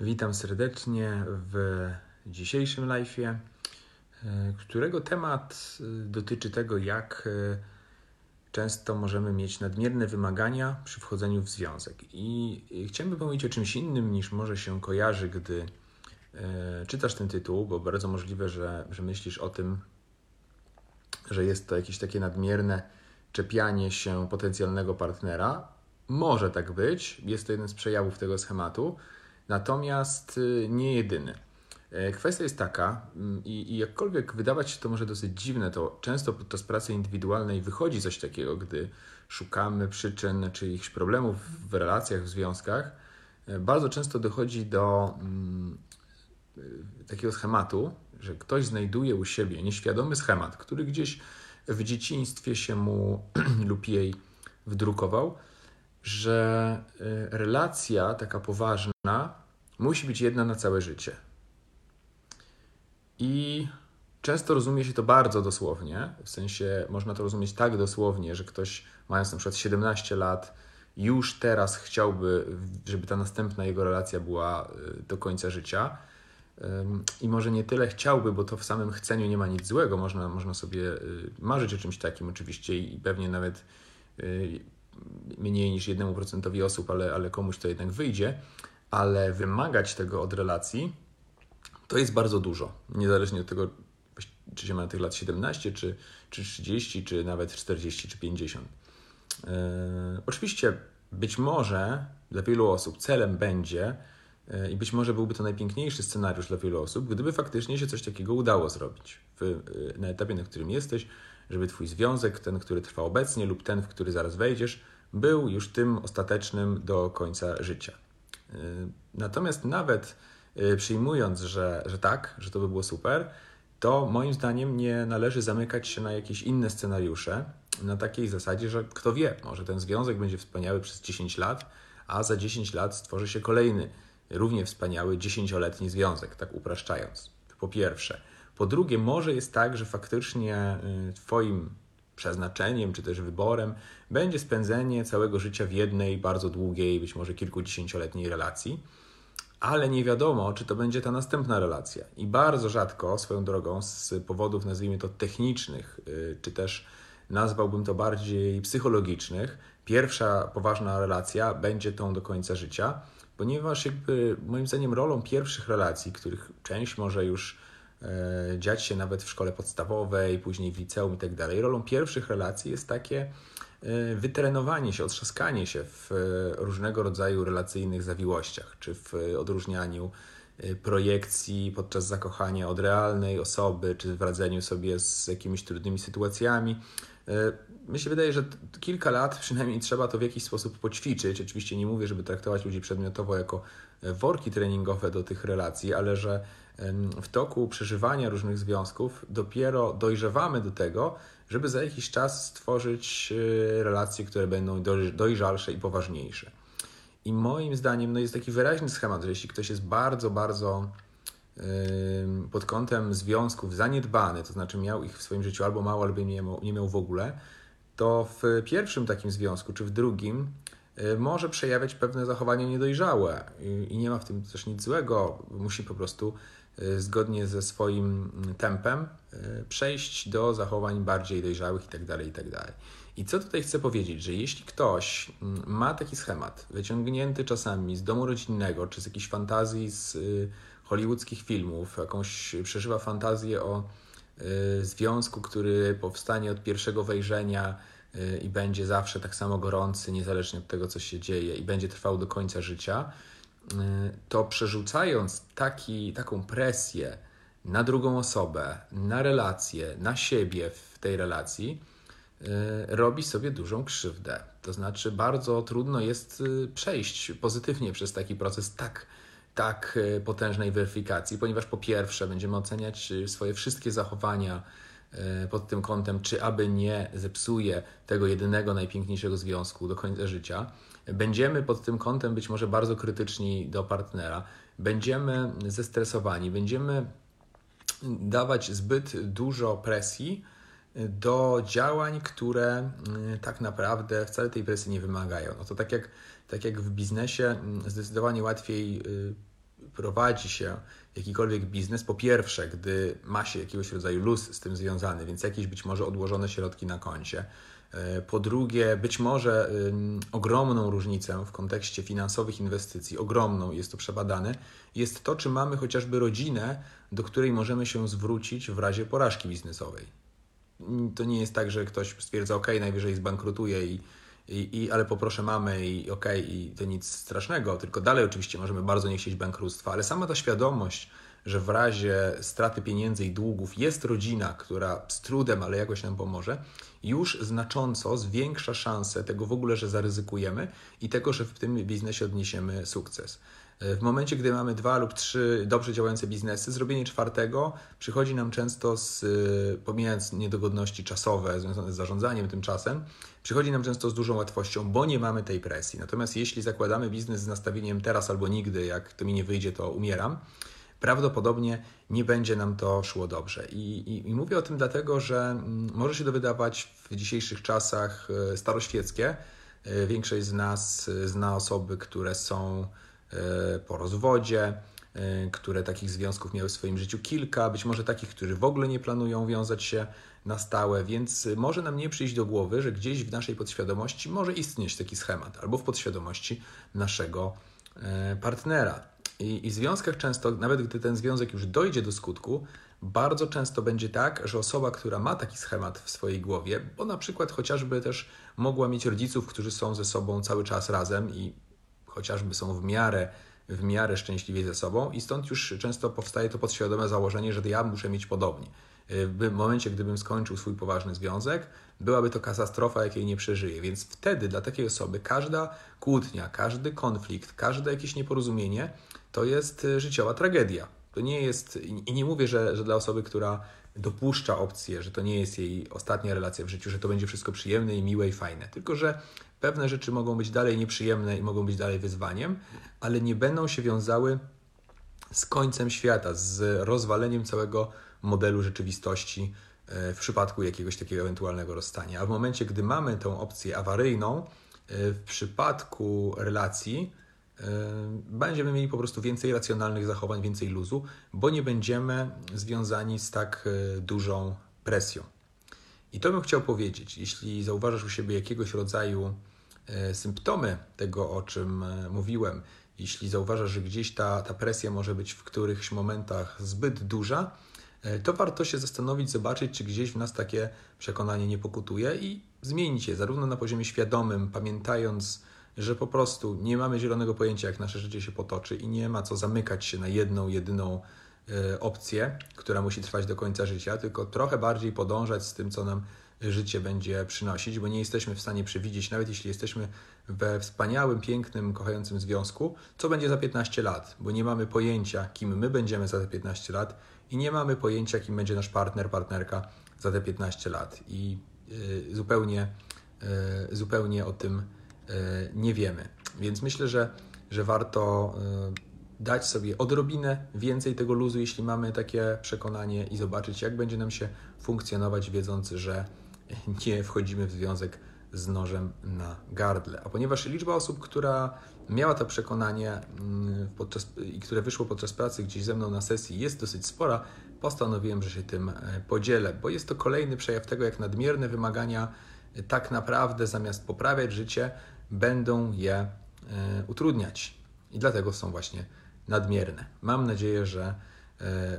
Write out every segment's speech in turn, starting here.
Witam serdecznie w dzisiejszym live'ie, którego temat dotyczy tego, jak często możemy mieć nadmierne wymagania przy wchodzeniu w związek. I chciałbym powiedzieć o czymś innym niż może się kojarzy, gdy czytasz ten tytuł, bo bardzo możliwe, że, że myślisz o tym, że jest to jakieś takie nadmierne czepianie się potencjalnego partnera. Może tak być, jest to jeden z przejawów tego schematu, natomiast y, nie jedyny. E, kwestia jest taka, mm, i, i jakkolwiek wydawać się to może dosyć dziwne, to często podczas pracy indywidualnej wychodzi coś takiego, gdy szukamy przyczyn czy jakichś problemów w relacjach, w związkach. E, bardzo często dochodzi do mm, y, takiego schematu, że ktoś znajduje u siebie nieświadomy schemat, który gdzieś w dzieciństwie się mu lub jej wdrukował, że relacja taka poważna musi być jedna na całe życie. I często rozumie się to bardzo dosłownie, w sensie można to rozumieć tak dosłownie, że ktoś mając na przykład 17 lat, już teraz chciałby, żeby ta następna jego relacja była y, do końca życia. I może nie tyle chciałby, bo to w samym chceniu nie ma nic złego. Można, można sobie y, marzyć o czymś takim oczywiście i pewnie nawet y, mniej niż jednemu procentowi osób, ale, ale komuś to jednak wyjdzie. Ale wymagać tego od relacji to jest bardzo dużo. Niezależnie od tego, czy się ma tych lat 17, czy, czy 30, czy nawet 40, czy 50. Yy, oczywiście być może dla wielu osób celem będzie E, I być może byłby to najpiękniejszy scenariusz dla wielu osób, gdyby faktycznie się coś takiego udało zrobić w, e, na etapie, na którym jesteś, żeby Twój związek, ten, który trwa obecnie, lub ten, w który zaraz wejdziesz, był już tym ostatecznym do końca życia. E, natomiast nawet przyjmując, że, że tak, że to by było super, to moim zdaniem nie należy zamykać się na jakieś inne scenariusze, na takiej zasadzie, że kto wie, może ten związek będzie wspaniały przez 10 lat, a za 10 lat stworzy się kolejny równie wspaniały dziesięcioletni związek, tak upraszczając. Po pierwsze. Po drugie, może jest tak, że faktycznie y, Twoim przeznaczeniem czy też wyborem będzie spędzenie całego życia w jednej bardzo długiej, być może kilkudziesięcioletniej relacji, ale nie wiadomo, czy to będzie ta następna relacja. I bardzo rzadko, swoją drogą, z powodów, nazwijmy to technicznych, y, czy też nazwałbym to bardziej psychologicznych, pierwsza poważna relacja będzie tą do końca życia ponieważ jakby moim zdaniem rolą pierwszych relacji, których część może już dziać się nawet w szkole podstawowej, później w liceum i tak dalej, rolą pierwszych relacji jest takie e, wytrenowanie się, otrzaskanie się w e, różnego rodzaju relacyjnych zawiłościach, czy w odróżnianiu projekcji podczas zakochania od realnej osoby, czy w radzeniu sobie z jakimiś trudnymi sytuacjami. Mi się wydaje, że kilka lat przynajmniej trzeba to w jakiś sposób poćwiczyć. Oczywiście nie mówię, żeby traktować ludzi przedmiotowo jako e, worki treningowe do tych relacji, ale że w toku przeżywania różnych związków dopiero dojrzewamy do tego, żeby za jakiś czas stworzyć e, relacje, które będą dojrzalsze i poważniejsze. I moim zdaniem no jest taki wyraźny schemat, że jeśli ktoś jest bardzo, bardzo pod kątem związków zaniedbany, to znaczy miał ich w swoim życiu albo mało, albo nie miał, nie miał w ogóle, to w pierwszym takim związku, czy w drugim, y, może przejawiać pewne zachowania niedojrzałe i nie ma w tym też nic złego. Musi po prostu y, zgodnie ze swoim tempem y, przejść do zachowań bardziej dojrzałych itd. Tak itd. Tak I co tutaj chcę powiedzieć, że jeśli ktoś mm, ma taki schemat, wyciągnięty czasami z domu rodzinnego, czy z jakichś fantazji z hollywoodzkich filmów, jakąś przeżywa fantazję o Y, związku, który powstanie od pierwszego wejrzenia y, i będzie zawsze tak samo gorący, niezależnie od tego, co się dzieje, i będzie trwał do końca życia, y, to przerzucając taki, taką presję na drugą osobę, na relację, na siebie w tej relacji, robi sobie dużą krzywdę. To znaczy, bardzo trudno jest przejść pozytywnie przez taki proces tak tak e, potężnej weryfikacji, ponieważ po pierwsze będziemy oceniać e, swoje wszystkie zachowania e, pod tym kątem, czy aby nie zepsuje tego jedynego, najpiękniejszego związku do końca życia. Będziemy pod tym kątem być może bardzo krytyczni do partnera, będziemy zestresowani, będziemy dawać zbyt dużo presji do działań, które tak naprawdę wcale tej presji nie wymagają. No to tak jak tak jak w biznesie, mm, zdecydowanie łatwiej y, prowadzi się jakikolwiek biznes, po pierwsze, gdy ma się jakiegoś rodzaju luz z tym związany, więc jakieś być może odłożone środki na koncie. E, po drugie, być może ogromną różnicę w kontekście finansowych inwestycji, ogromną jest to przebadane, jest to, czy mamy chociażby rodzinę, do której możemy się zwrócić w razie porażki biznesowej. To nie jest tak, że ktoś stwierdza, ok, najwyżej zbankrutuje i i, i, ale poproszę mamy i okay, i to nic strasznego, tylko dalej oczywiście możemy bardzo nie chcieć bankructwa, ale sama ta świadomość, że w razie straty pieniędzy i długów jest rodzina, która z trudem, ale jakoś nam pomoże, już znacząco zwiększa szanse tego w ogóle, że zaryzykujemy i tego, że w tym biznesie odniesiemy sukces. W momencie, gdy mamy dwa lub trzy dobrze działające biznesy, zrobienie czwartego przychodzi nam często z, pomijając niedogodności czasowe związane z zarządzaniem tym czasem, przychodzi nam często z dużą łatwością, bo nie mamy tej presji. Natomiast jeśli zakładamy biznes z nastawieniem teraz albo nigdy, jak to mi nie wyjdzie, to umieram, prawdopodobnie nie będzie nam to szło dobrze. I, i, i mówię o tym dlatego, że mm, może się to wydawać w dzisiejszych czasach e, staroświeckie. E, większość z nas zna osoby, które są po rozwodzie, które takich związków miały w swoim życiu kilka, być może takich, którzy w ogóle nie planują wiązać się na stałe, więc może nam nie przyjść do głowy, że gdzieś w naszej podświadomości może istnieć taki schemat, albo w podświadomości naszego partnera. I, I w związkach często, nawet gdy ten związek już dojdzie do skutku, bardzo często będzie tak, że osoba, która ma taki schemat w swojej głowie, bo na przykład chociażby też mogła mieć rodziców, którzy są ze sobą cały czas razem i chociażby są w miarę, w miarę szczęśliwi ze sobą, i stąd już często powstaje to podświadome założenie, że ja muszę mieć podobnie. W momencie, gdybym skończył swój poważny związek, byłaby to katastrofa, jakiej nie przeżyję. Więc wtedy dla takiej osoby każda kłótnia, każdy konflikt, każde jakieś nieporozumienie to jest y, życiowa tragedia. To nie jest, i nie mówię, że, że dla osoby, która dopuszcza opcję, że to nie jest jej ostatnia relacja w życiu, że to będzie wszystko przyjemne i miłe i fajne, tylko że pewne rzeczy mogą być dalej nieprzyjemne i mogą być dalej wyzwaniem, ale nie będą się wiązały z końcem świata, z rozwaleniem całego modelu rzeczywistości e, w przypadku jakiegoś takiego ewentualnego rozstania. A w momencie, gdy mamy tą opcję awaryjną, e, w przypadku relacji, będziemy mieli po prostu więcej racjonalnych zachowań, więcej luzu, bo nie będziemy związani z tak dużą presją. I to bym chciał powiedzieć. Jeśli zauważasz u siebie jakiegoś rodzaju symptomy tego, o czym mówiłem, jeśli zauważasz, że gdzieś ta, ta presja może być w którychś momentach zbyt duża, E, to warto się zastanowić, zobaczyć, czy gdzieś w nas takie przekonanie nie pokutuje i zmienić je, zarówno na poziomie świadomym, pamiętając, że po prostu nie mamy zielonego pojęcia, jak nasze życie się potoczy i nie ma co zamykać się na jedną, jedyną e, opcję, która musi trwać do końca życia, tylko trochę bardziej podążać z tym, co nam życie będzie przynosić, bo nie jesteśmy w stanie przewidzieć, nawet jeśli jesteśmy we wspaniałym, pięknym, kochającym związku, co będzie za 15 lat, bo nie mamy pojęcia, kim my będziemy za te 15 lat i nie mamy pojęcia, kim będzie nasz partner, partnerka za te 15 lat. I y, zupełnie, y, zupełnie o tym nie wiemy. Więc myślę, że, że warto dać sobie odrobinę więcej tego luzu, jeśli mamy takie przekonanie i zobaczyć, jak będzie nam się funkcjonować, wiedząc, że nie wchodzimy w związek z nożem na gardle. A ponieważ liczba osób, która miała to przekonanie mm, podczas, i które wyszło podczas pracy gdzieś ze mną na sesji jest dosyć spora, postanowiłem, że się tym e, podzielę, bo jest to kolejny przejaw tego, jak nadmierne wymagania e, tak naprawdę zamiast poprawiać życie, będą je e, utrudniać. I dlatego są właśnie nadmierne. Mam nadzieję, że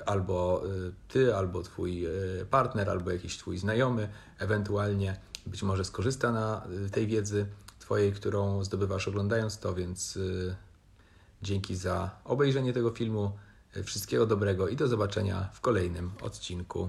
albo ty, albo twój partner, albo jakiś twój znajomy ewentualnie być może skorzysta na tej wiedzy Twojej, którą zdobywasz oglądając to, więc dzięki za obejrzenie tego filmu. Wszystkiego dobrego i do zobaczenia w kolejnym odcinku.